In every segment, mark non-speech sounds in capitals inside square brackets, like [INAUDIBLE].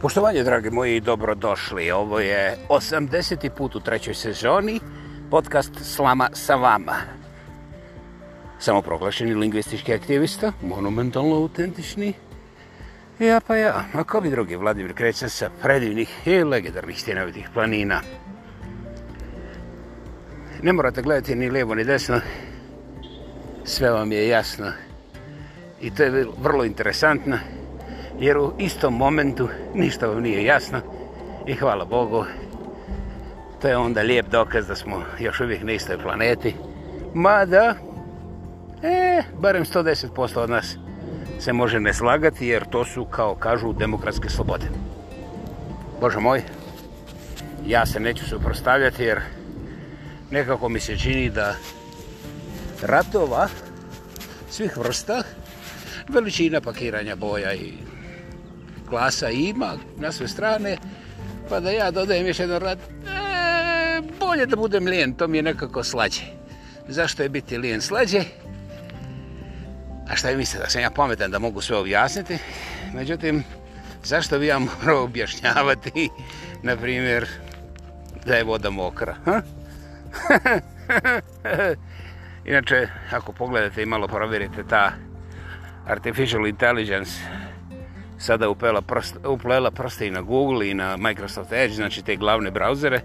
Poštovanje, dragi moji, dobrodošli. Ovo je 80. put u trećoj sezoni, podcast Slama sa vama. Samoproglašeni lingvistički aktivista, monumentalno autentični. Ja pa ja, a ko bi drugi, Vladimir Kreća sa predivnih i legendarnih stjenovitih planina. Ne morate gledati ni lijevo ni desno, sve vam je jasno. I to je vrlo interesantno jer u istom momentu ništa vam nije jasno i hvala Bogu to je onda lijep dokaz da smo još uvijek na istoj planeti mada e, barem 110% od nas se može ne slagati jer to su kao kažu demokratske slobode Bože moj ja se neću suprostavljati jer nekako mi se čini da ratova svih vrsta veličina pakiranja boja i glasa ima na sve strane, pa da ja dodajem još jedan rad, e, bolje da budem lijen, to mi je nekako slađe. Zašto je biti lijen slađe? A šta vi mislite, da sam ja pametan da mogu sve objasniti? Međutim, zašto bi ja [LAUGHS] morao objašnjavati, na primjer, da je voda mokra? Ha? [LAUGHS] Inače, ako pogledate i malo provjerite ta artificial intelligence sada upela prst, uplela prste i na Google i na Microsoft Edge, znači te glavne brauzere.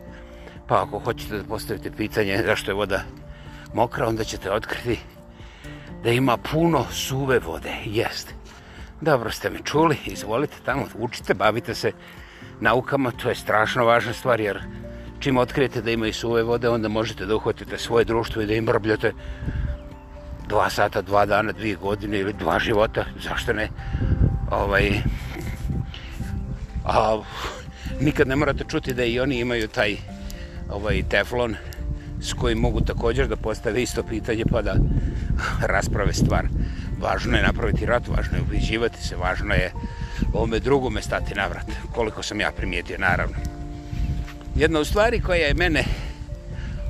Pa ako hoćete da postavite pitanje zašto je voda mokra, onda ćete otkriti da ima puno suve vode. Jest. Dobro ste me čuli, izvolite tamo, učite, bavite se naukama, to je strašno važna stvar, jer čim otkrijete da ima i suve vode, onda možete da uhvatite svoje društvo i da im brbljate dva sata, dva dana, dvije godine ili dva života, zašto ne? ovaj a nikad ne morate čuti da i oni imaju taj ovaj teflon s kojim mogu također da postave isto pitanje pa da rasprave stvar. Važno je napraviti rat, važno je ubiđivati se, važno je ovome drugome stati na vrat, koliko sam ja primijetio, naravno. Jedna u stvari koja je mene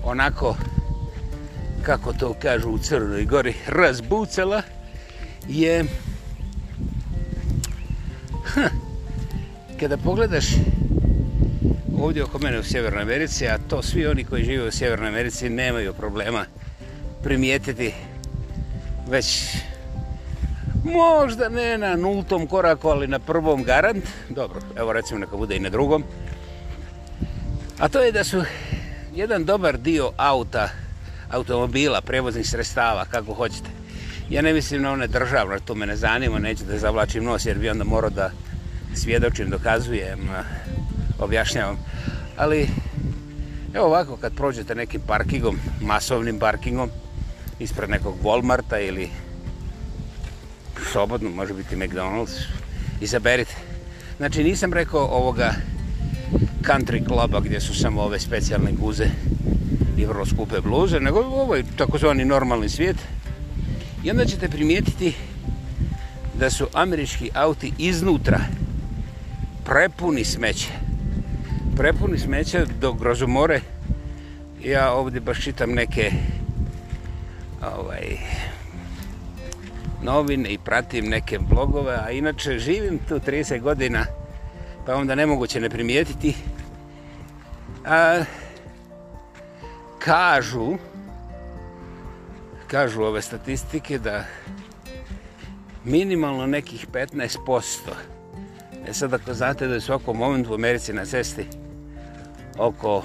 onako, kako to kažu u Crnoj Gori, razbucala je Hm. kada pogledaš ovdje oko mene u Sjevernoj Americi, a to svi oni koji žive u Sjevernoj Americi nemaju problema primijetiti već možda ne na nultom koraku, ali na prvom garant. Dobro, evo recimo neka bude i na drugom. A to je da su jedan dobar dio auta, automobila, prevoznih sredstava, kako hoćete, Ja ne mislim na one državne, to me ne zanima, neću da zavlačim nos jer bi onda morao da svjedočim, dokazujem, objašnjavam. Ali evo ovako kad prođete nekim parkingom, masovnim parkingom, ispred nekog Walmarta ili slobodno, može biti McDonald's, izaberite. Znači nisam rekao ovoga country kluba gdje su samo ove specijalne guze i vrlo skupe bluze, nego ovaj takozvani normalni svijet. I onda ćete primijetiti da su američki auti iznutra prepuni smeće. Prepuni smeće do grozumore. Ja ovdje baš čitam neke ovaj, novine i pratim neke blogove, a inače živim tu 30 godina, pa onda nemoguće ne primijetiti. A, kažu, kažu ove statistike da minimalno nekih 15%. E sad ako znate da je svako moment u Americi na cesti oko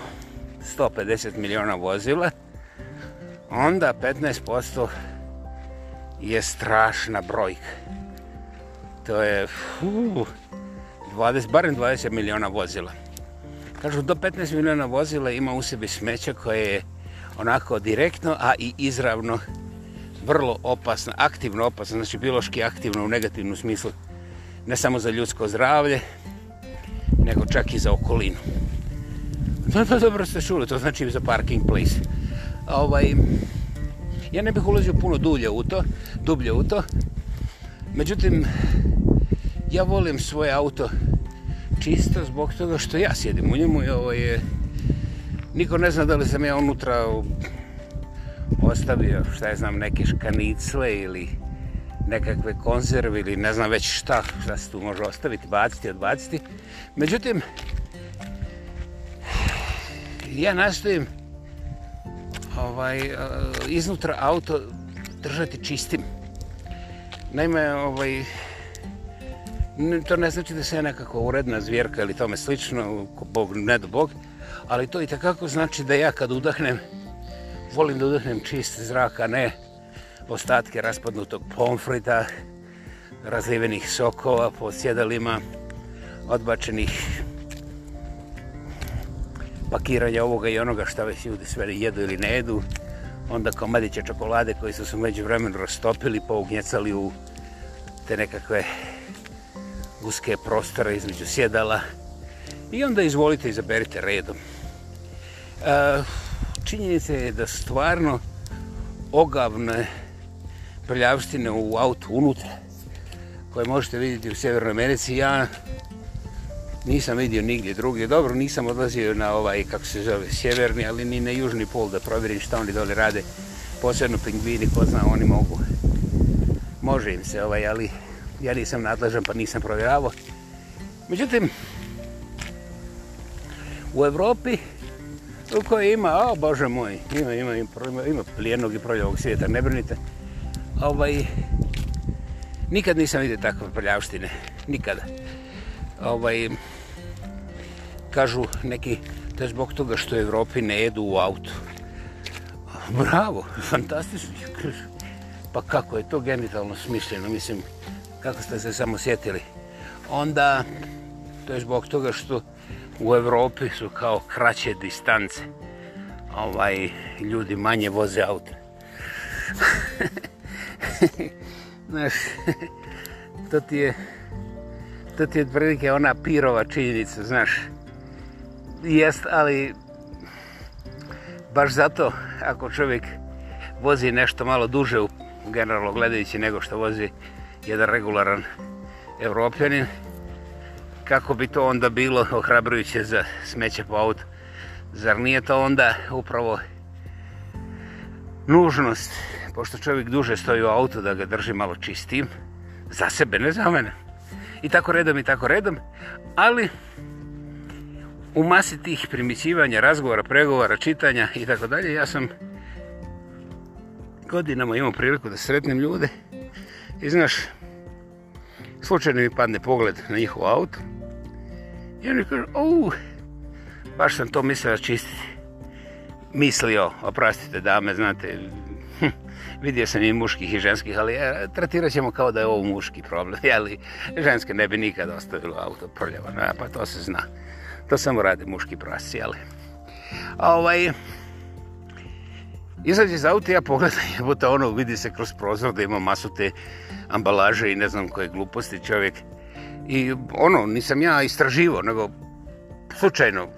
150 miliona vozila, onda 15% je strašna brojka. To je uu, 20, barem 20 miliona vozila. Kažu, do 15 miliona vozila ima u sebi smeća koje je onako direktno, a i izravno vrlo opasna, aktivno opasna, znači biološki aktivno u negativnom smislu, ne samo za ljudsko zdravlje, nego čak i za okolinu. To, pa, to pa dobro ste čuli, to znači za parking place. Ovaj, ja ne bih ulazio puno dulje u to, dublje u to, međutim, ja volim svoj auto čisto zbog toga što ja sjedim u njemu i ovo ovaj, je Niko ne zna da li sam ja unutra ostavio, šta je znam, neke škanicle ili nekakve konzerve ili ne znam već šta, šta se tu može ostaviti, baciti, odbaciti. Međutim, ja nastojim ovaj, e, iznutra auto držati čistim. Naime, ovaj, to ne znači da se je nekako uredna zvjerka ili tome slično, bog, ne do bog, ali to i takako znači da ja kad udahnem, volim da udahnem čist zrak, a ne ostatke raspadnutog pomfrita, razlivenih sokova po sjedalima, odbačenih pakiranja ovoga i onoga šta već ljudi sve jedu ili ne jedu, onda komadiće čokolade koji su se među vremenu rastopili, pougnjecali u te nekakve uske prostore između sjedala i onda izvolite i zaberite redom. E, činjenica je da stvarno ogavne prljavštine u autu unutra, koje možete vidjeti u Sjevernoj Americi, ja nisam vidio nigdje drugdje. Dobro, nisam odlazio na ovaj, kako se zove, sjeverni, ali ni na južni pol da provjerim šta oni dole rade. Posebno pingvini, ko zna, oni mogu. Može im se ovaj, ali ja nisam nadležan pa nisam provjeravao. Međutim, u Evropi u kojoj ima, o Bože moj, ima, ima, ima, ima plijenog i proljevog svijeta, ne brinite. Ovaj, nikad nisam vidio takve prljavštine, nikada. Ovaj, kažu neki, to je zbog toga što u Evropi ne jedu u auto. Bravo, fantastično. Pa kako je to genitalno smisljeno, mislim, kako ste se samo sjetili. Onda, to je zbog toga što u Evropi su kao kraće distance. Ovaj, ljudi manje voze auto. [LAUGHS] Znaš, to ti je to ti je prilike ona pirova činjenica, znaš. Jest, ali baš zato ako čovjek vozi nešto malo duže u generalno gledajući nego što vozi jedan regularan Evropljanin, kako bi to onda bilo ohrabrujuće za smeće po auto. Zar nije to onda upravo nužnost, pošto čovjek duže stoji u auto da ga drži malo čistim, za sebe, ne za mene. I tako redom, i tako redom, ali u masi tih primicivanja, razgovora, pregovora, čitanja i tako dalje, ja sam godinama imao priliku da sretnem ljude i znaš, slučajno mi padne pogled na njihovo auto, I oni kaže, uuu, baš sam to mislio očistiti. Mislio, oprostite dame, znate, hm, vidio sam i muških i ženskih, ali ja, e, tretirat ćemo kao da je ovo muški problem, ali [LAUGHS] ženske ne bi nikada ostavilo auto prljavo, no, pa to se zna. To samo rade muški prasci, ali... Ovaj, Izađe iz auta, ja pogledam jebota ono, vidi se kroz prozor da ima masu te ambalaže i ne znam koje gluposti čovjek. I ono, nisam ja istraživo, nego slučajno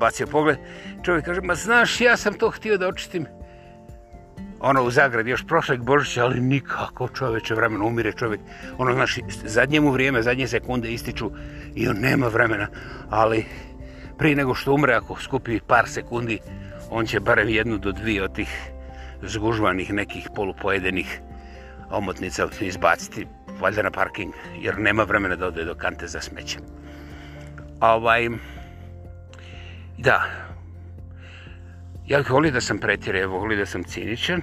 bacio pogled. Čovjek kaže, ma znaš, ja sam to htio da očistim. Ono, u Zagreb, još prošlek Božića, ali nikako čoveče vremena, umire čovjek. Ono, znaš, zadnje mu vrijeme, zadnje sekunde ističu i on nema vremena. Ali prije nego što umre, ako skupi par sekundi, on će barem jednu do dvije od tih zgužvanih nekih polupojedenih omotnica izbaciti valjda na parking, jer nema vremena da ode do kante za smeće. Ovaj, da, ja bih volio da sam pretjer, ja volio da sam ciničan,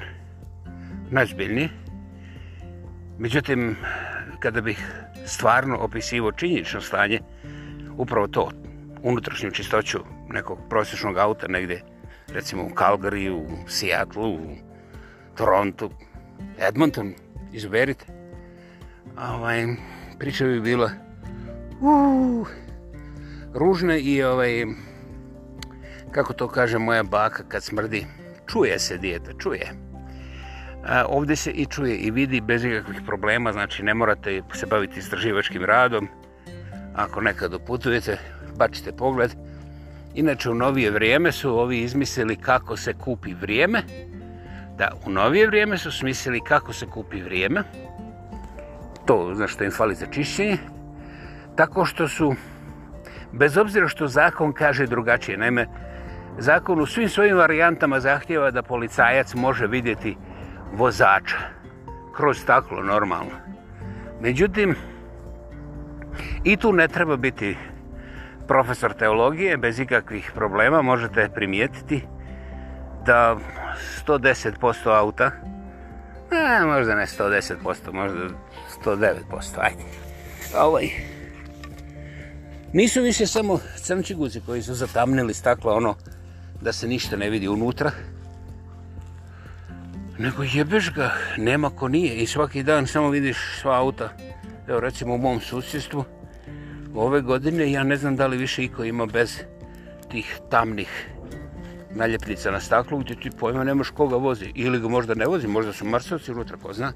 najzbiljniji. Međutim, kada bih stvarno opisivo činjenično stanje, upravo to, unutrašnju čistoću nekog prosječnog auta negde, recimo u Calgary, u Seattle, u Toronto, Edmonton, izuberite ovaj, priča bi bila uu, uh, ružna i ovaj, kako to kaže moja baka kad smrdi, čuje se dijeta, čuje. A, ovdje se i čuje i vidi bez ikakvih problema, znači ne morate se baviti istraživačkim radom. Ako nekad oputujete, bačite pogled. Inače, u novije vrijeme su ovi izmislili kako se kupi vrijeme. Da, u novije vrijeme su smislili kako se kupi vrijeme to za što im fali za čišćenje, tako što su, bez obzira što zakon kaže drugačije, naime, zakon u svim svojim varijantama zahtjeva da policajac može vidjeti vozača kroz staklo, normalno. Međutim, i tu ne treba biti profesor teologije, bez ikakvih problema možete primijetiti da 110% auta, ne, možda ne 110%, možda 109%, ajde. Ovaj. Nisu više samo crnči guze koji su zatamnili staklo, ono, da se ništa ne vidi unutra. Nego jebeš ga, nema ko nije. I svaki dan samo vidiš sva auta. Evo, recimo, u mom susjedstvu, ove godine, ja ne znam da li više iko ima bez tih tamnih naljepnica na staklu gdje ti pojma nemaš koga vozi ili ga možda ne vozi, možda su marsovci unutra, ko zna.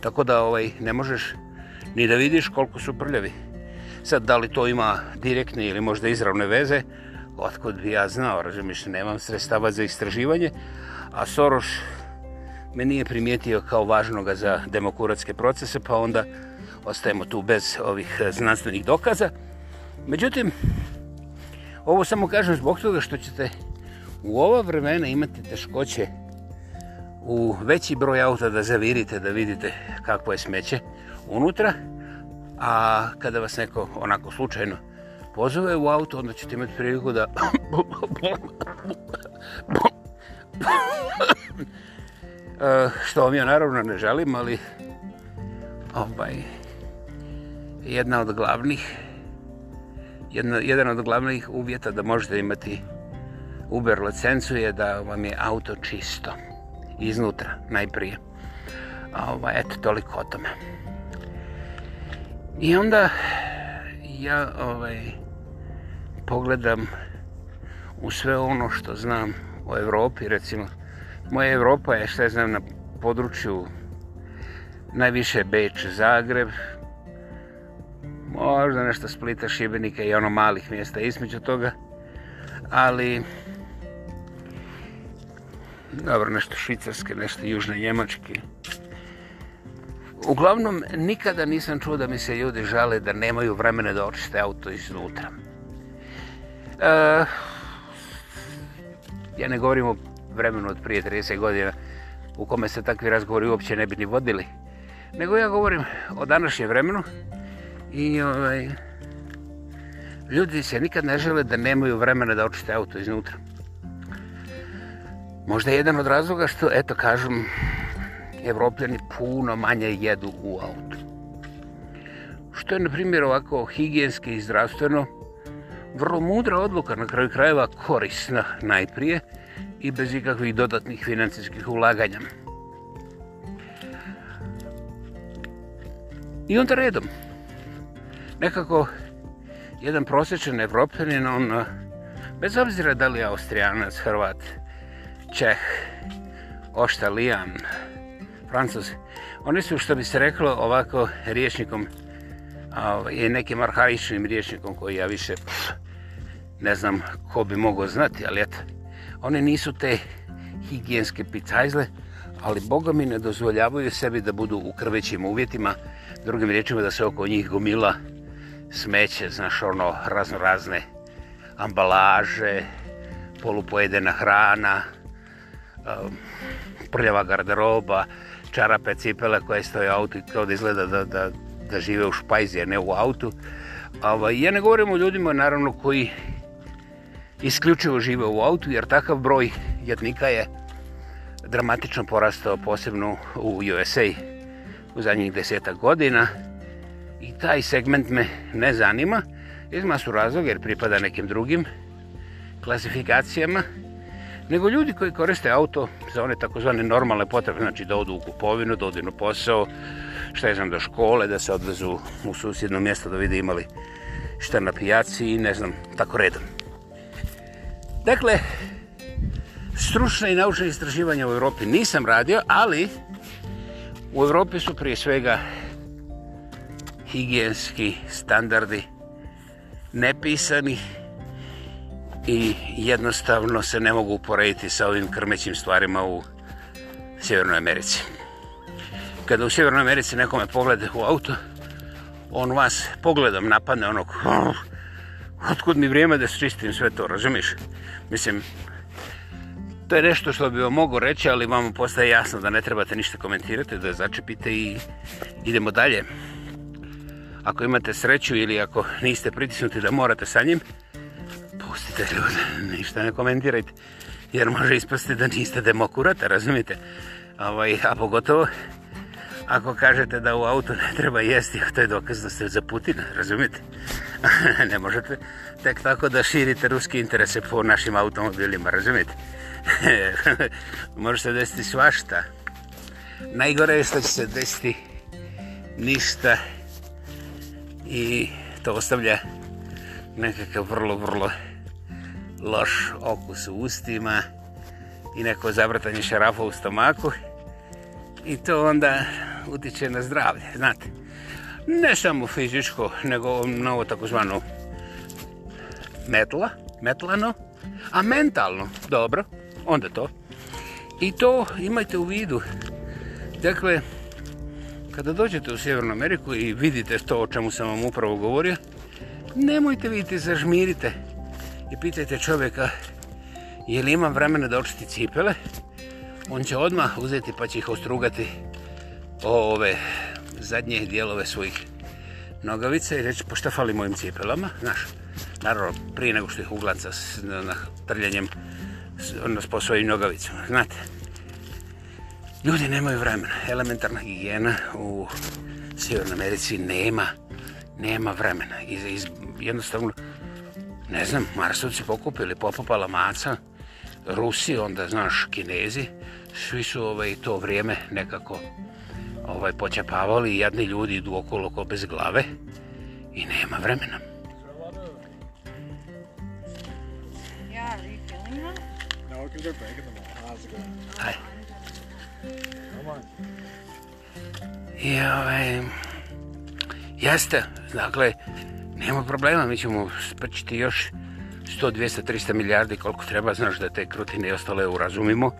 Tako da ovaj, ne možeš ni da vidiš koliko su prljavi. Sad, da li to ima direktne ili možda izravne veze, otkud bi ja znao, razumiješ, nemam sredstava za istraživanje, a Soroš me nije primijetio kao važnoga za demokuratske procese, pa onda ostajemo tu bez ovih znanstvenih dokaza. Međutim, ovo samo kažem zbog toga što ćete u ova vremena imate teškoće u veći broj auta da zavirite, da vidite kako je smeće unutra, a kada vas neko onako slučajno pozove u auto, onda ćete imati priliku da... [LAUGHS] što vam ja naravno ne želim, ali ovaj, jedna od glavnih jedna, jedan od glavnih uvjeta da možete imati Uber licencu je da vam je auto čisto. Iznutra, najprije. Ovo, ovaj, eto, toliko o tome. I onda ja ovaj, pogledam u sve ono što znam o Evropi, recimo. Moja Evropa je, što znam, na području najviše Beč, Zagreb, možda nešto Splita, Šibenika i ono malih mjesta. Ismeću toga, ali dobro, nešto švicarske, nešto južne njemačke. Uglavnom, nikada nisam čuo da mi se ljudi žale da nemaju vremene da očiste auto iznutra. E, ja ne govorim o vremenu od prije 30 godina u kome se takvi razgovori uopće ne bi ni vodili, nego ja govorim o današnjem vremenu i ovaj, e, ljudi se nikad ne žele da nemaju vremena da očiste auto iznutra. Možda je jedan od razloga što, eto kažem, evropljani puno manje jedu u auto. Što je, na primjer, ovako higijenski i zdravstveno, vrlo mudra odluka, na kraju krajeva korisna najprije i bez ikakvih dodatnih financijskih ulaganja. I onda redom. Nekako jedan prosječan evropanin, on, eh, bez obzira da li je Austrijanac, Hrvat, Čeh, Oštalijan, Francus, oni su, što bi se reklo, ovako riječnikom, i nekim arhaičnim riječnikom koji ja više ne znam ko bi mogao znati, ali eto, oni nisu te higijenske picajzle, ali Boga mi ne dozvoljavaju sebi da budu u krvećim uvjetima, drugim riječima da se oko njih gomila uh, smeće, znaš, ono, razno razne ambalaže, polupojedena hrana, um, prljava garderoba, čarape, cipele koje stoje u autu i kao da izgleda da, da, da žive u špajzi, a ne u autu. Ovaj, ja ne govorim o ljudima, naravno, koji isključivo žive u autu, jer takav broj jednika je dramatično porastao, posebno u USA u zadnjih deseta godina. Uh, i taj segment me ne zanima iz masu razloga jer pripada nekim drugim klasifikacijama nego ljudi koji koriste auto za one takozvane normalne potrebe znači da odu u kupovinu, da odu na posao šta je znam do škole da se odvezu u susjedno mjesto da vide imali šta na pijaci i ne znam tako redom dakle stručne i naučne istraživanja u Europi nisam radio ali u Europi su prije svega higijenski standardi nepisani i jednostavno se ne mogu uporediti sa ovim krmećim stvarima u Sjevernoj Americi. Kada u Sjevernoj Americi nekome poglede u auto, on vas pogledom napadne onog otkud mi vrijeme da sčistim sve to, razumiš? Mislim, to je nešto što bi vam mogu reći, ali vam postaje jasno da ne trebate ništa komentirati, da začepite i idemo dalje ako imate sreću ili ako niste pritisnuti da morate sa njim, pustite ljude, ništa ne komentirajte, jer može ispasti da niste demokurata, razumijete? Ovaj, a pogotovo ako kažete da u auto ne treba jesti, to je dokaz da ste za Putina, razumijete? [LAUGHS] ne možete tek tako da širite ruske interese po našim automobilima, razumijete? [LAUGHS] može se desiti svašta. Najgore je što će se desiti ništa i to ostavlja nekakav vrlo, vrlo loš okus u ustima i neko zavrtanje šarafa u stomaku i to onda utiče na zdravlje, znate. Ne samo fizičko, nego na ovo takozvano metla, metlano, a mentalno, dobro, onda to. I to imajte u vidu. Dakle, kada dođete u Sjevernu Ameriku i vidite to o čemu sam vam upravo govorio, nemojte vidjeti, zažmirite i pitajte čovjeka je li imam vremena da očiti cipele, on će odmah uzeti pa će ih ostrugati o ove zadnje dijelove svojih nogavica i reći pošta pa fali mojim cipelama, znaš, naravno prije nego što ih uglaca s na, na, trljanjem s, na, s, po svojim nogavicama, znate. Ljudi nemaju vremena. Elementarna higijena u Sjevernoj Americi nema, nema vremena. I iz, jednostavno, ne znam, Marsovci pokupili popopala maca, Rusi, onda znaš, Kinezi, svi su ovaj, to vrijeme nekako ovaj počepavali i jadni ljudi idu okolo ko bez glave i nema vremena. Ja, Rikelina. Ja, Rikelina. Ja, Rikelina. Ja, Rikelina. I ovaj... Jeste, dakle, nema problema, mi ćemo sprčiti još 100, 200, 300 milijardi koliko treba, znaš da te krutine i ostale urazumimo.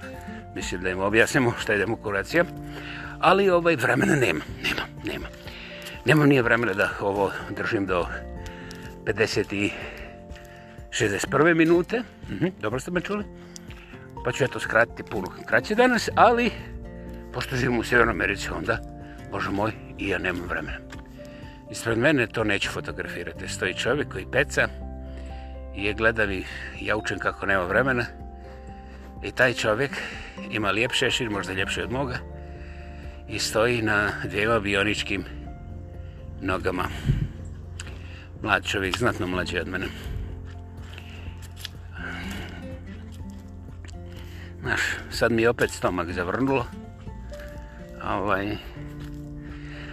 Mislim da im objasnimo šta je demokracija. Ali ovaj vremena nema, nema, nema. Nemam nije vremena da ovo držim do 50 i 61. minute. Mhm, dobro ste me čuli. Pa ću ja to skratiti puno kraće danas, ali pošto živim u Sjevernoj Americi onda, bože moj, i ja nemam vremena. Ispred mene to neću fotografirati. Stoji čovjek koji peca i je gledam i ja učim kako nema vremena. I taj čovjek ima lijep šešir, možda ljepši od moga, i stoji na dvijema bioničkim nogama. Mlad čovjek, znatno mlađi od mene. Znaš, sad mi je opet stomak zavrnulo, ovaj,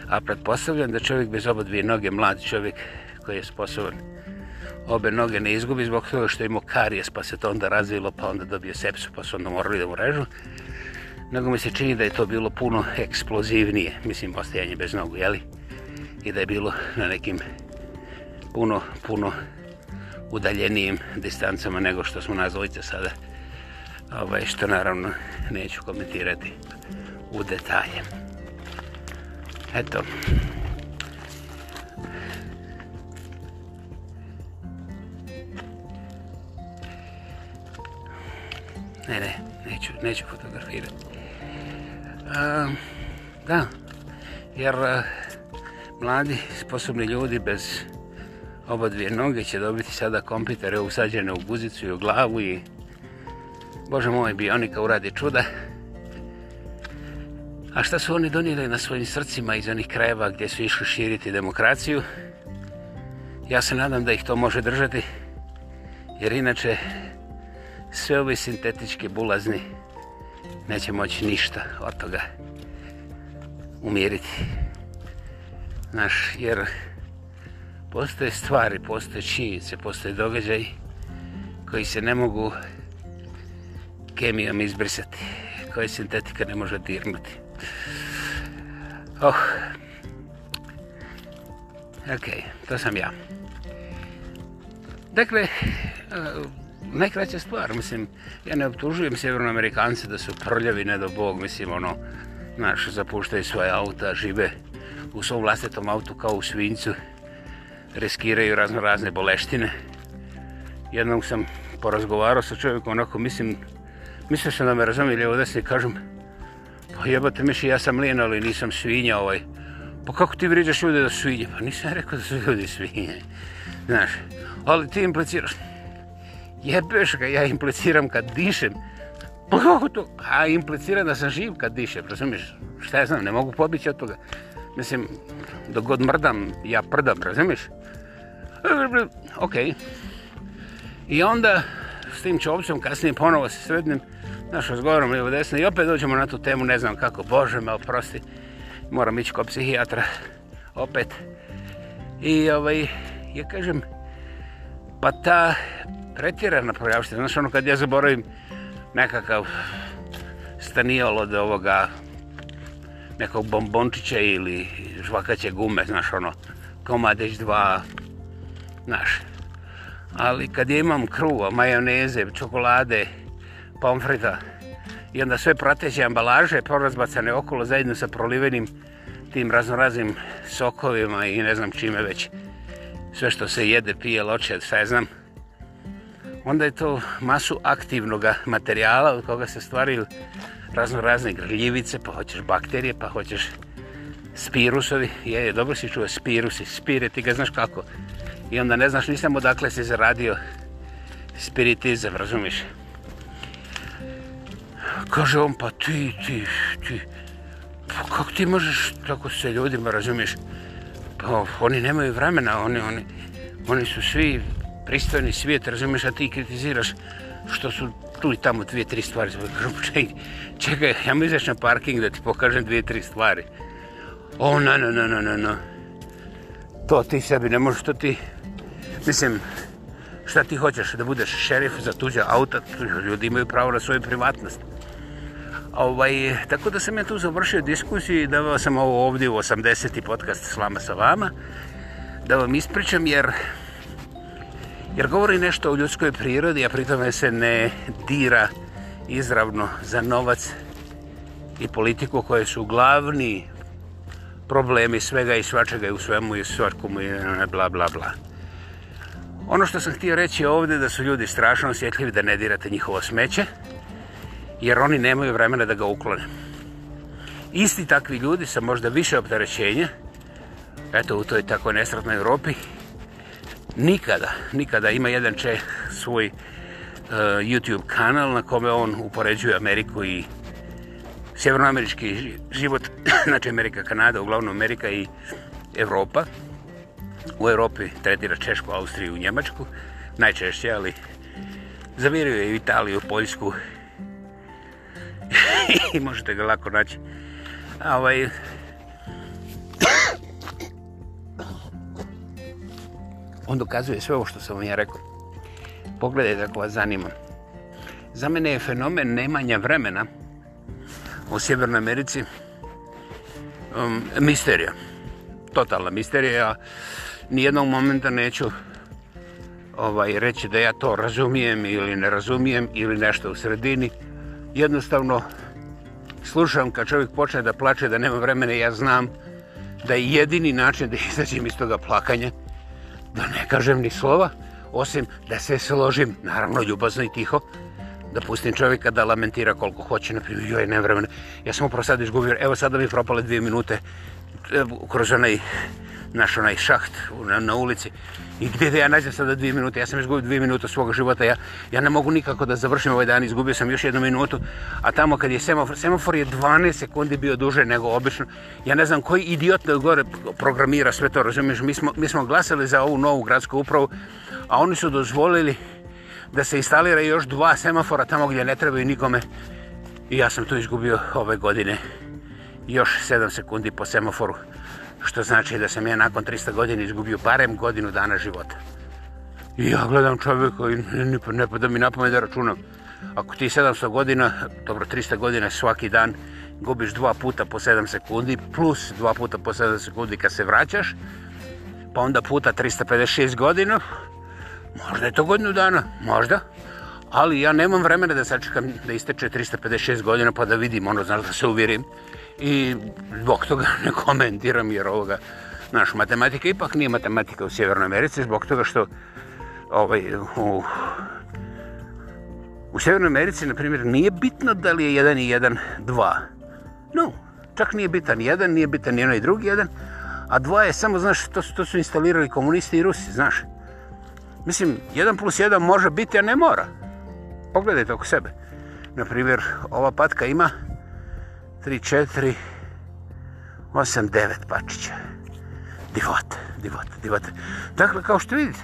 a pretpostavljam da čovjek bez oba dvije noge, mlad čovjek koji je sposoban obe noge ne izgubi zbog toga što je imao karijes pa se to onda razvilo pa onda dobio sepsu pa su onda morali da mu režu nego mi se čini da je to bilo puno eksplozivnije, mislim postajanje bez nogu, jeli? I da je bilo na nekim puno, puno udaljenijim distancama nego što smo nazvojice sada. Ovaj, što naravno neću komentirati. Mm -hmm u detalje. Eto. Ne, ne, neću, neću fotografirati. Um, da, jer uh, mladi, sposobni ljudi bez oba dvije noge će dobiti sada kompitere usađene u guzicu i u glavu i Bože moj, bionika uradi čuda. Uh, A šta su oni donijeli na svojim srcima iz onih krajeva gdje su išli širiti demokraciju? Ja se nadam da ih to može držati, jer inače sve ove sintetičke bulazni neće moći ništa od toga umiriti. Naš, jer postoje stvari, postoje činjice, postoje događaj koji se ne mogu kemijom izbrisati, koje sintetika ne može dirnuti. Oh. Ok, to sam ja. Dakle, uh, najkraća stvar, mislim, ja ne obtužujem Severnoamerikance da su prljavi, ne do bog, mislim, ono, naš, zapuštaju svoje auta, žive u svom vlastetom autu kao u svincu, riskiraju razno razne boleštine. Jednom sam porazgovarao sa čovjekom, onako, mislim, mislim sam da me razumijeli, ovdje se kažem, Pa jebate miši, ja sam lijen, ali nisam svinja ovaj. Pa kako ti vriđaš ljude da su svinje? Pa nisam rekao da su ljudi svinje. Znaš, ali ti impliciraš. Jebeš ga, ja impliciram kad dišem. Pa kako to? A impliciram da sam živ kad dišem, razumiješ? Šta ja znam, ne mogu pobići od toga. Mislim, dok god mrdam, ja prdam, razumiješ? Ok. I onda s tim čovcem kasnije ponovo se srednim, Znaš, razgovaramo ljubo desno i opet dođemo na tu temu, ne znam kako, Bože me oprosti, moram ići kao psihijatra, opet. I ovaj, ja kažem, pa ta pretjerana projavština, znaš ono kad ja zaboravim nekakav staniol od ovoga nekog bombončića ili žvakaće gume, znaš ono, komadeć dva, znaš. Ali kad imam kruva, majoneze, čokolade, pomfrita i onda sve prateće ambalaže porazbacane okolo zajedno sa prolivenim tim raznoraznim sokovima i ne znam čime već sve što se jede, pije, loče, sve znam. Onda je to masu aktivnog materijala od koga se stvaraju raznorazne grljivice, pa hoćeš bakterije, pa hoćeš spirusovi. Je, je, dobro si čuo spirusi, spire, ti ga znaš kako. I onda ne znaš, nisam odakle si zaradio spiritizam, razumiš? Razumiš? kaže on, pa ti, ti, ti, pa kako ti možeš tako se ljudima, razumiješ? Pa oni nemaju vremena, oni, oni, oni su svi pristojni svijet, razumiješ, a ti kritiziraš što su tu i tamo dvije, tri stvari. Čekaj, čekaj, ja mu izaš na parking da ti pokažem dvije, tri stvari. O, na, na, na, na, na, na. To ti sebi ne možeš, to ti... Mislim, šta ti hoćeš, da budeš šerif za tuđa auta? Ljudi imaju pravo na svoju privatnost. Ovaj, tako da sam ja tu završio diskusiju i davao sam ovo ovdje u 80. podcast s vama sa vama. Da vam ispričam jer jer govori nešto o ljudskoj prirodi, a pritome se ne dira izravno za novac i politiku koje su glavni problemi svega i svačega i u svemu i svakomu i bla bla bla. Ono što sam htio reći ovdje da su ljudi strašno osjetljivi da ne dirate njihovo smeće jer oni nemaju vremena da ga uklone. Isti takvi ljudi sa možda više opterećenja, eto u toj tako nesratnoj Europi, nikada, nikada ima jedan Čeh svoj uh, YouTube kanal na kome on upoređuje Ameriku i sjevernoamerički život, [CLEARS THROAT] znači Amerika, Kanada, uglavnom Amerika i Europa. U Europi tretira Češku, Austriju, Njemačku, najčešće, ali zaviruje i Italiju, Poljsku, Poljsku, [LAUGHS] i možete ga lako naći. A ovaj... On dokazuje sve ovo što sam vam ja rekao. Pogledajte ako vas zanima. Za mene je fenomen nemanja vremena u Sjevernoj Americi um, misterija. Totalna misterija. Nijednog momenta neću ovaj, reći da ja to razumijem ili ne razumijem ili nešto u sredini jednostavno slušam kad čovjek počne da plače, da nema vremena, ja znam da je jedini način da [LAUGHS] izađem iz toga plakanja, da ne kažem ni slova, osim da se složim, naravno ljubazno i tiho, da pustim čovjeka da lamentira koliko hoće, na primjer, joj, nema vremena. Ja sam upravo sad izgubio, evo sada mi propale dvije minute e, kroz onaj naš onaj šaht na, na ulici. I gdje da ja nađem sada dvije minute? Ja sam izgubio dvije minute svoga života. Ja, ja ne mogu nikako da završim ovaj dan. Izgubio sam još jednu minutu. A tamo kad je semafor, semafor je 12 sekundi bio duže nego obično. Ja ne znam koji idiot da gore programira sve to. Razumiješ, mi smo, mi smo glasili za ovu novu gradsku upravu, a oni su dozvolili da se instalira još dva semafora tamo gdje ne trebaju nikome. I ja sam to izgubio ove godine još 7 sekundi po semaforu. Što znači da sam ja nakon 300 godina izgubio parem godinu dana života. I ja gledam čovjeka i ne pa da mi napome da računam. Ako ti 700 godina, dobro 300 godina svaki dan, gubiš dva puta po 7 sekundi, plus dva puta po 7 sekundi kad se vraćaš, pa onda puta 356 godina, možda je to godinu dana, možda ali ja nemam vremena da sačekam da isteče 356 godina pa da vidim ono, znaš, da se uvjerim. I zbog toga [LAUGHS] ne komentiram jer ovoga, znaš, matematika ipak nije matematika u Sjevernoj Americi zbog toga što ovaj, u, u Sjevernoj Americi, na primjer, nije bitno da li je 1 i 1, 2. No, čak nije bitan 1, nije bitan ni onaj drugi 1, a 2 je samo, znaš, to, to su instalirali komunisti i Rusi, znaš. Mislim, 1 plus 1 može biti, a ne mora pogledajte oko sebe. Naprimjer, ova patka ima 3, 4, 8, 9 pačića. Divote, divote, divote. Dakle, kao što vidite,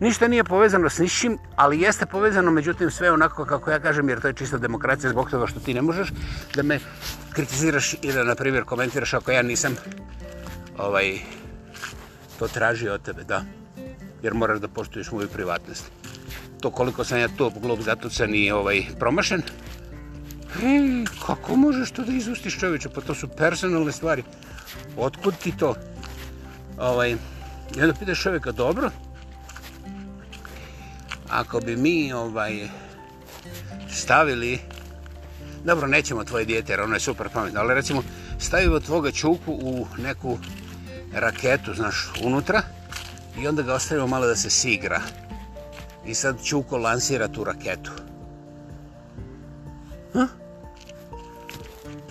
ništa nije povezano s ničim, ali jeste povezano, međutim, sve onako kako ja kažem, jer to je čista demokracija zbog toga što ti ne možeš da me kritiziraš i da, na primjer, komentiraš ako ja nisam ovaj, to tražio od tebe, da. Jer moraš da poštuješ moju privatnost to koliko sam ja to glup zatucan i ovaj, promašen. E, kako možeš to da izustiš čovječe? Pa to su personalne stvari. Otkud ti to? Ovaj, I onda pitaš čovjeka, dobro, ako bi mi ovaj stavili, dobro, nećemo tvoje dijete, jer ono je super pametno, ali recimo, stavimo tvoga čuku u neku raketu, znaš, unutra, i onda ga ostavimo malo da se sigra. Si I sad Čuko lansira tu raketu. Ha?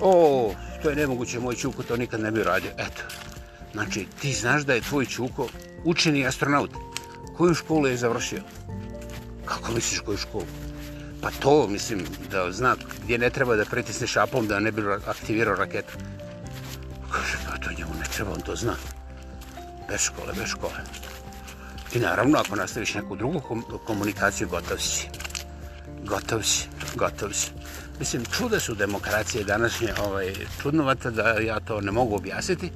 O, to je nemoguće, moj Čuko to nikad ne bi radio. Eto, znači, ti znaš da je tvoj Čuko učeni astronaut. Koju školu je završio? Kako misliš koju školu? Pa to, mislim, da zna gdje ne treba da pritisne šapom da ne bi aktivirao raketu. Kaže, pa to njemu ne treba, on to zna. Bez škole, bez škole. I naravno, ako nastaviš neku drugu komunikaciju, gotov si. Gotov si, gotov si. Mislim, čude su demokracije današnje, ovaj, čudnovate da ja to ne mogu objasniti.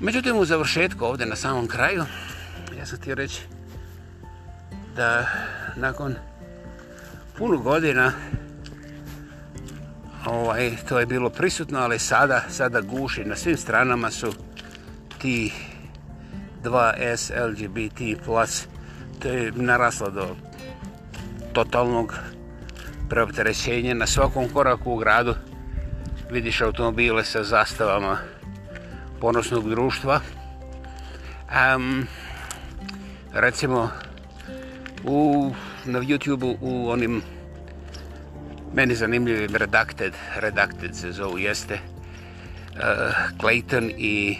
Međutim, u završetku ovde na samom kraju, ja sam ti reći da nakon puno godina ovaj, to je bilo prisutno, ali sada, sada guši, na svim stranama su ti 2S LGBT+, to je narasla do totalnog preopterećenja na svakom koraku u gradu. Vidiš automobile sa zastavama ponosnog društva. Um, recimo, u, na YouTube-u u onim meni zanimljivim Redacted, Redacted se zovu, jeste, uh, Clayton i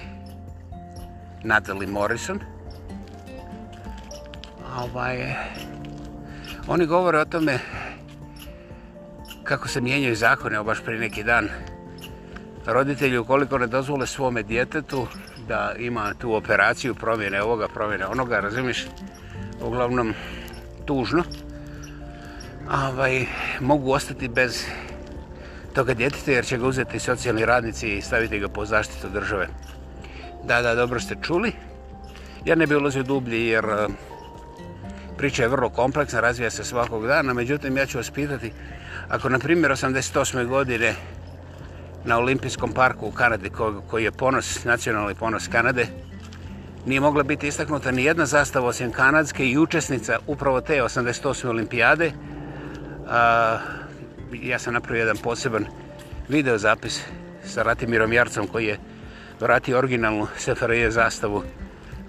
Natalie Morrison. Ovaj, oni govore o tome kako se mijenjaju zakone, baš pre neki dan. Roditelji, ukoliko ne dozvole svome djetetu da ima tu operaciju promjene ovoga, promjene onoga, razumiješ? Uglavnom, tužno. Ovaj, mogu ostati bez toga djeteta jer će ga uzeti socijalni radnici i staviti ga po zaštitu države. Da, da, dobro ste čuli. Ja ne bih ulazio dublje jer e, priča je vrlo kompleksna, razvija se svakog dana. Međutim, ja ću vas pitati, ako na primjer 88. godine na Olimpijskom parku u Kanadi, koji je ponos, nacionalni ponos Kanade, nije mogla biti istaknuta ni jedna zastava osim kanadske i učesnica upravo te 88. olimpijade. ja sam napravio jedan poseban video zapis sa Ratimirom Jarcom koji je vrati originalnu SFRJ zastavu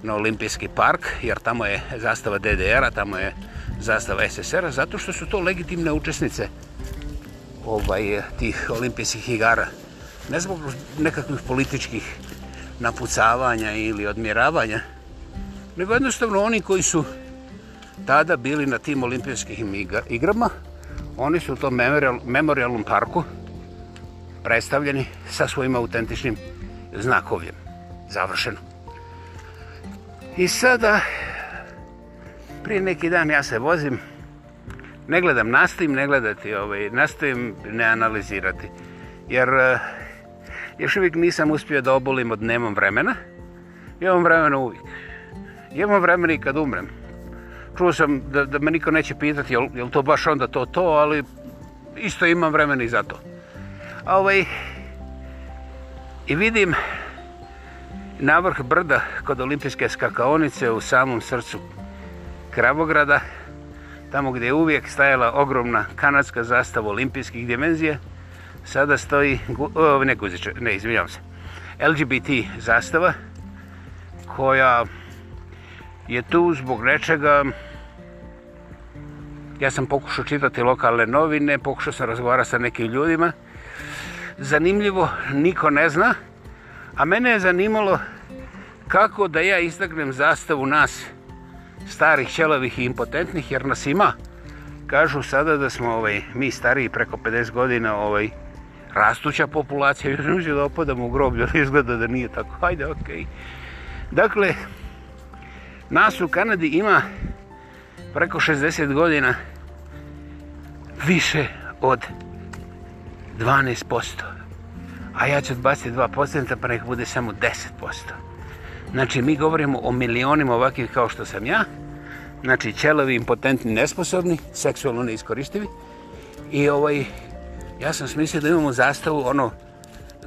na Olimpijski park, jer tamo je zastava DDR-a, tamo je zastava SSR-a, zato što su to legitimne učesnice ovaj, tih olimpijskih igara. Ne zbog nekakvih političkih napucavanja ili odmjeravanja, nego jednostavno oni koji su tada bili na tim olimpijskim igrama, oni su u tom memorial, memorialnom parku predstavljeni sa svojim autentičnim znakovljem. Završeno. I sada, prije neki dan ja se vozim, ne gledam, nastavim ne gledati, ovaj, nastavim ne analizirati. Jer eh, još uvijek nisam uspio da obolim od nemam vremena. Imam vremena uvijek. Imam vremena i kad umrem. Čuo sam da, da me niko neće pitati je li to baš onda to to, ali isto imam vremena i za to. A ovaj, i vidim na vrh brda kod olimpijske skakaonice u samom srcu Kravograda, tamo gdje je uvijek stajala ogromna kanadska zastava olimpijskih dimenzija, sada stoji, ne guziče, ne izvinjam se, LGBT zastava koja je tu zbog nečega Ja sam pokušao čitati lokalne novine, pokušao sam razgovarati sa nekim ljudima zanimljivo niko ne zna, a mene je zanimalo kako da ja istaknem zastavu nas, starih, ćelovih i impotentnih, jer nas ima. Kažu sada da smo ovaj, mi stariji preko 50 godina ovaj, rastuća populacija, [LAUGHS] još nuđe da opadamo u groblju, ali izgleda da nije tako. Hajde, okej. Okay. Dakle, nas u Kanadi ima preko 60 godina više od 12%. A ja ću odbaciti 2% pa nek bude samo 10%. Znači, mi govorimo o milionima ovakvih kao što sam ja. Znači, ćelovi, impotentni, nesposobni, seksualno neiskoristivi. I ovaj, ja sam smislio da imamo zastavu, ono,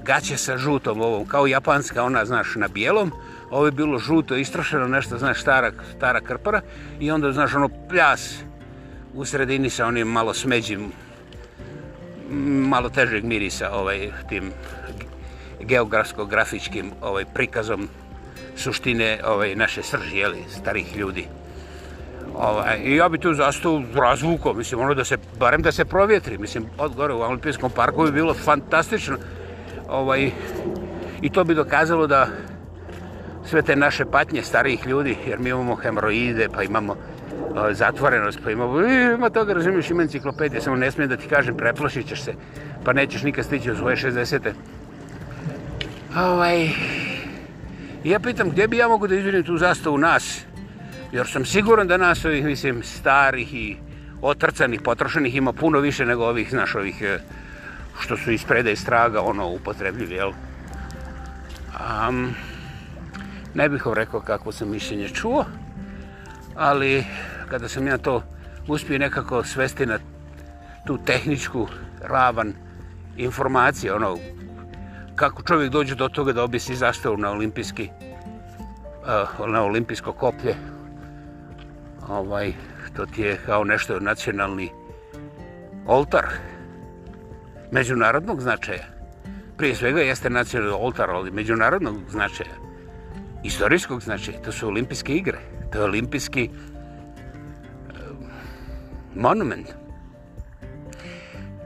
gaće sa žutom ovom, kao japanska, ona, znaš, na bijelom. Ovo je bilo žuto, istrošeno, nešto, znaš, stara, stara krpara. I onda, znaš, ono, pljas u sredini sa onim malo smeđim malo težeg mirisa ovaj tim geografsko grafičkim ovaj prikazom suštine ovaj naše srži je starih ljudi. Ovaj i ja bih tu zastao razvuko, mislim ono da se barem da se provjetri, mislim od gore u Olimpijskom parku bi bilo fantastično. Ovaj i to bi dokazalo da sve te naše patnje starih ljudi, jer mi imamo hemoroide, pa imamo zatvorenost pa ima, e, ima toga, razumiješ, ima enciklopedija, samo ne smijem da ti kažem, preplašit ćeš se, pa nećeš nikad stići u svoje 60-te. Ovaj, ja pitam, gdje bi ja mogu da izvinim tu zastavu nas? Jer sam siguran da nas ovih, mislim, starih i otrcanih, potrošenih ima puno više nego ovih, znaš, ovih e, što su iz preda i straga, ono, upotrebljivi, jel? Um, ne bih vam rekao kako sam mišljenje čuo, ali kada sam ja to uspio nekako svesti na tu tehničku ravan informacije, ono, kako čovjek dođe do toga da obisi zastavu na olimpijski, eh, na olimpijsko koplje, ovaj, to ti je kao nešto nacionalni oltar međunarodnog značaja. Prije svega jeste nacionalni oltar, ali međunarodnog značaja, istorijskog značaja, to su olimpijske igre, to je olimpijski, monument?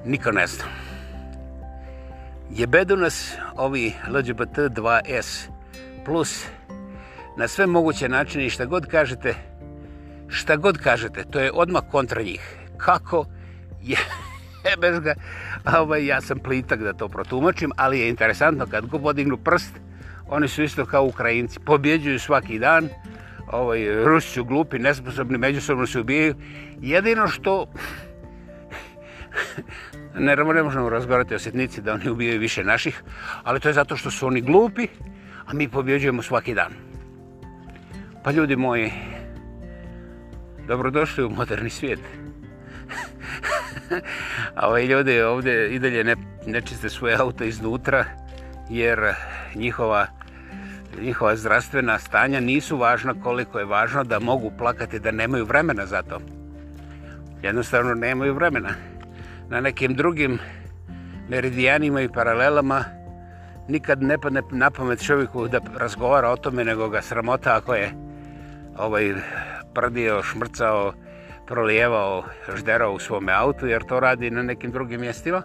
Niko ne zna. Jebedu nas ovi LGBT 2S plus na sve moguće načine i šta god kažete, šta god kažete, to je odmah kontra njih. Kako je... [LAUGHS] Jebeš ga, ovaj, ja sam plitak da to protumačim, ali je interesantno kad go podignu prst, oni su isto kao Ukrajinci, pobjeđuju svaki dan, ovaj, Rusi su glupi, nesposobni, međusobno se ubijaju. Jedino što... [LAUGHS] ne, ne možemo razgovarati o sjetnici da oni ubijaju više naših, ali to je zato što su oni glupi, a mi pobjeđujemo svaki dan. Pa ljudi moji, dobrodošli u moderni svijet. [LAUGHS] a ovaj ljudi ovdje i dalje ne, ne čiste svoje auto iznutra, jer njihova njihova zdravstvena stanja nisu važna koliko je važno da mogu plakati, da nemaju vremena za to. Jednostavno nemaju vremena. Na nekim drugim meridijanima i paralelama nikad ne padne na pamet čovjeku da razgovara o tome nego ga sramota ako je ovaj prdio, šmrcao, prolijevao ždero u svome autu jer to radi na nekim drugim mjestima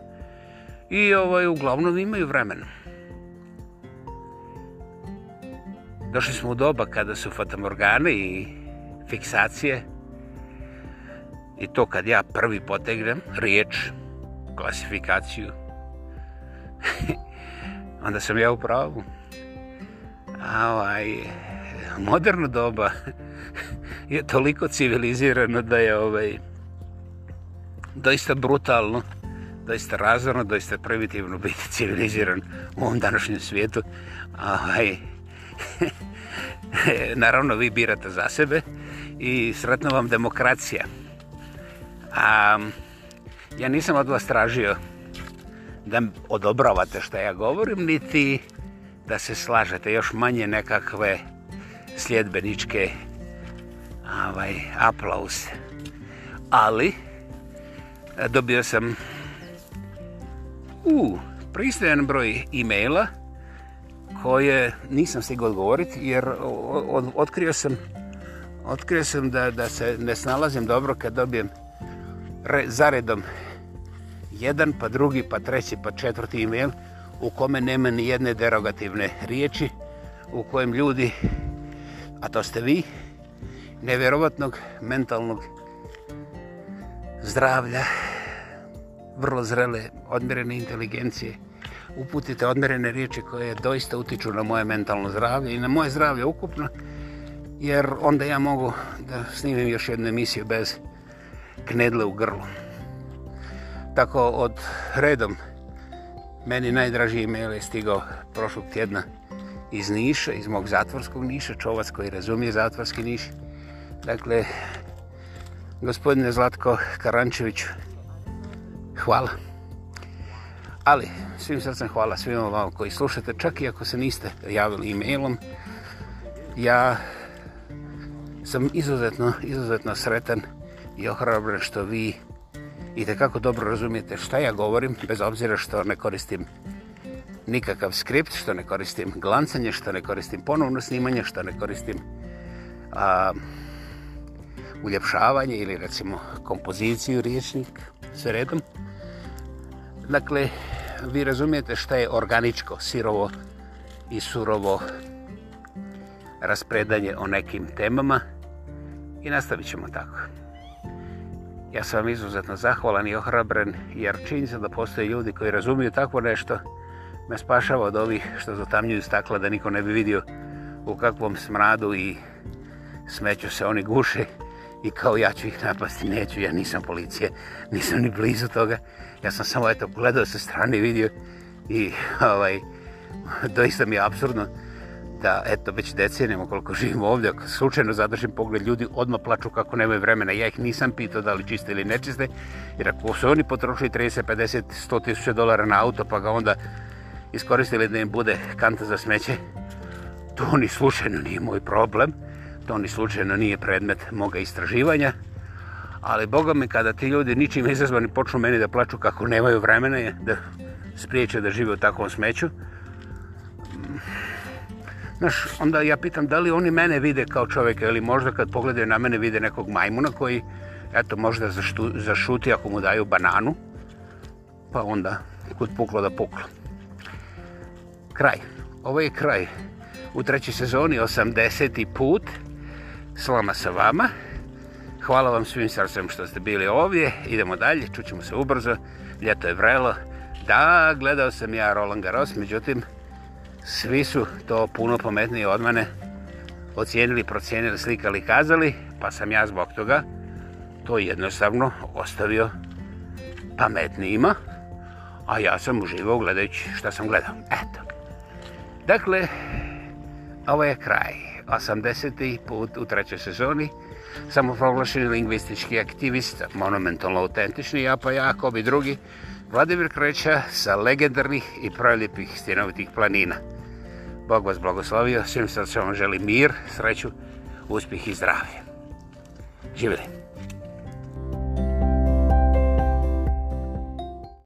i ovaj uglavnom imaju vremena. Došli smo u doba kada su fatamorgane i fiksacije i to kad ja prvi potegnem riječ, klasifikaciju, [LAUGHS] onda sam ja u pravu. A ovaj, moderna doba [LAUGHS] je toliko civilizirana da je ovaj, doista brutalno, doista razvrno, doista primitivno biti civiliziran u ovom današnjem svijetu. A ovaj, [LAUGHS] naravno vi birate za sebe i sretno vam demokracija. A, ja nisam od vas tražio da odobravate što ja govorim, niti da se slažete još manje nekakve sljedbeničke ovaj, aplauze. Ali dobio sam u pristajan broj e-maila koje nisam stigao odgovoriti jer od, otkrio sam otkrio sam da, da se ne snalazim dobro kad dobijem re, zaredom jedan pa drugi pa treći pa četvrti email u kome nema ni jedne derogativne riječi u kojem ljudi a to ste vi nevjerovatnog mentalnog zdravlja vrlo zrele odmjerene inteligencije uputite odmerene riječi koje doista utiču na moje mentalno zdravlje i na moje zdravlje ukupno, jer onda ja mogu da snimim još jednu emisiju bez knedle u grlu. Tako od redom, meni najdraži email je stigao prošlog tjedna iz Niša, iz mog zatvorskog Niša, čovac koji razumije zatvorski Niš. Dakle, gospodine Zlatko Karančeviću, hvala. Ali, svim srcem hvala svima vama koji slušate, čak i ako se niste javili e-mailom. Ja sam izuzetno, izuzetno sretan i ohrabren što vi i kako dobro razumijete šta ja govorim, bez obzira što ne koristim nikakav skript, što ne koristim glancanje, što ne koristim ponovno snimanje, što ne koristim a, uljepšavanje ili recimo kompoziciju, riječnik, sve redom. Dakle, vi razumijete šta je organičko, sirovo i surovo raspredanje o nekim temama i nastavit ćemo tako. Ja sam vam izuzetno zahvalan i ohrabren jer čini se da postoje ljudi koji razumiju takvo nešto me spašava od ovih što zatamljuju stakla da niko ne bi vidio u kakvom smradu i smeću se oni guši i kao ja ću ih napasti, neću, ja nisam policije, nisam ni blizu toga. Ja sam samo eto gledao sa strane video i ovaj, doista mi je absurdno da eto već decenijama koliko živim ovdje, ako slučajno zadržim pogled ljudi, odma plaču kako nemaju vremena. Ja ih nisam pitao da li čiste ili nečiste, jer ako su oni potrošili 30, 50, 100 tisuća dolara na auto, pa ga onda iskoristili da im bude kanta za smeće, to ni slučajno nije moj problem to ni slučajno nije predmet moga istraživanja, ali boga mi kada ti ljudi ničim izazvani počnu meni da plaču kako nemaju vremena da spriječe da žive u takvom smeću, Znaš, onda ja pitam da li oni mene vide kao čoveka ili možda kad pogledaju na mene vide nekog majmuna koji, eto, možda zaštu, zašuti ako mu daju bananu, pa onda kod puklo da puklo. Kraj. Ovo je kraj. U trećoj sezoni 80. put slama sa vama. Hvala vam svim srcem što ste bili ovdje. Idemo dalje, čućemo se ubrzo. Ljeto je vrelo. Da, gledao sam ja Roland Garros, međutim, svi su to puno pametniji od mene ocijenili, procijenili, slikali, kazali, pa sam ja zbog toga to jednostavno ostavio pametnijima, a ja sam uživao gledajući šta sam gledao. Eto. Dakle, ovo je kraj. 80. ih put u trećoj sezoni, samoproglašeni lingvistički aktivist, monumentalno autentični, ja pa jako bi drugi, Vladimir Kreća sa legendarnih i prelijepih stjenovitih planina. Bog vas blagoslovio, svim srcem vam želim mir, sreću, uspjeh i zdravlje. Živjeli!